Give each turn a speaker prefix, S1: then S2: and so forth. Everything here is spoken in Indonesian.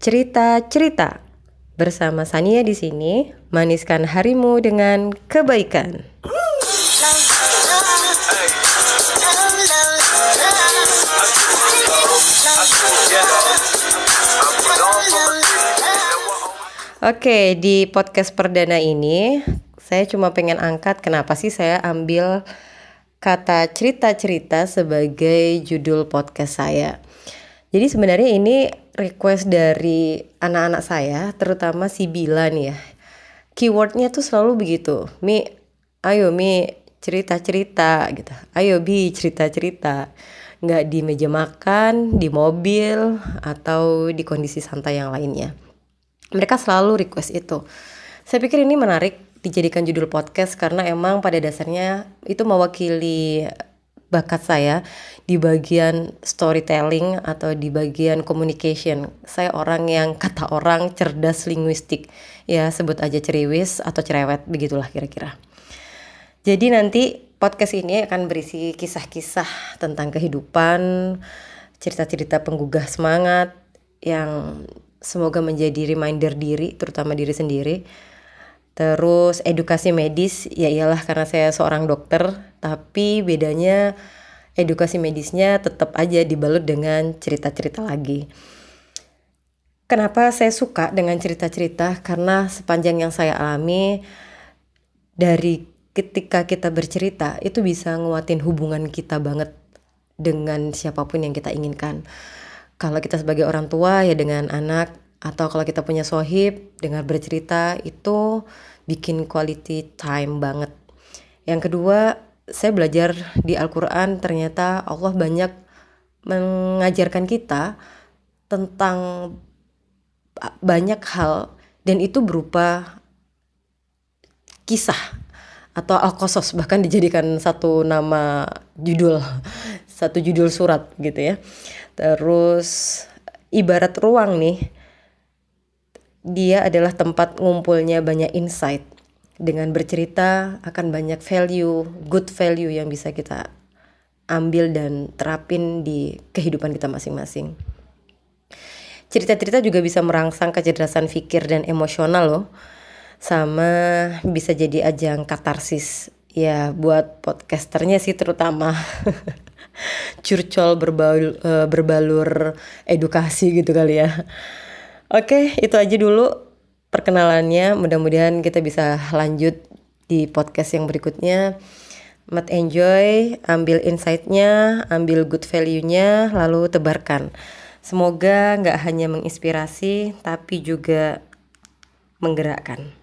S1: cerita-cerita. Bersama Sania di sini, maniskan harimu dengan kebaikan. Oke, di podcast perdana ini saya cuma pengen angkat kenapa sih saya ambil kata cerita-cerita sebagai judul podcast saya. Jadi sebenarnya ini request dari anak-anak saya, terutama si Bila nih ya. Keywordnya tuh selalu begitu, Mi, ayo Mi cerita-cerita gitu. Ayo Bi cerita-cerita. Nggak di meja makan, di mobil, atau di kondisi santai yang lainnya mereka selalu request itu. Saya pikir ini menarik dijadikan judul podcast karena emang pada dasarnya itu mewakili bakat saya di bagian storytelling atau di bagian communication. Saya orang yang kata orang cerdas linguistik. Ya, sebut aja ceriwis atau cerewet, begitulah kira-kira. Jadi nanti podcast ini akan berisi kisah-kisah tentang kehidupan, cerita-cerita penggugah semangat yang semoga menjadi reminder diri terutama diri sendiri terus edukasi medis ya iyalah karena saya seorang dokter tapi bedanya edukasi medisnya tetap aja dibalut dengan cerita-cerita lagi. Kenapa saya suka dengan cerita-cerita? Karena sepanjang yang saya alami dari ketika kita bercerita itu bisa nguatin hubungan kita banget dengan siapa pun yang kita inginkan. Kalau kita sebagai orang tua ya dengan anak atau kalau kita punya sohib dengan bercerita itu bikin quality time banget. Yang kedua, saya belajar di Al-Quran ternyata Allah banyak mengajarkan kita tentang banyak hal dan itu berupa kisah atau al-qasas bahkan dijadikan satu nama judul satu judul surat gitu ya Terus ibarat ruang nih, dia adalah tempat ngumpulnya banyak insight. Dengan bercerita akan banyak value, good value yang bisa kita ambil dan terapin di kehidupan kita masing-masing. Cerita-cerita juga bisa merangsang kecerdasan pikir dan emosional loh. Sama bisa jadi ajang katarsis ya buat podcasternya sih terutama. curcol berbalur, uh, berbalur edukasi gitu kali ya. Oke, itu aja dulu perkenalannya. Mudah-mudahan kita bisa lanjut di podcast yang berikutnya. Mat enjoy, ambil insightnya, ambil good value-nya, lalu tebarkan. Semoga nggak hanya menginspirasi, tapi juga menggerakkan.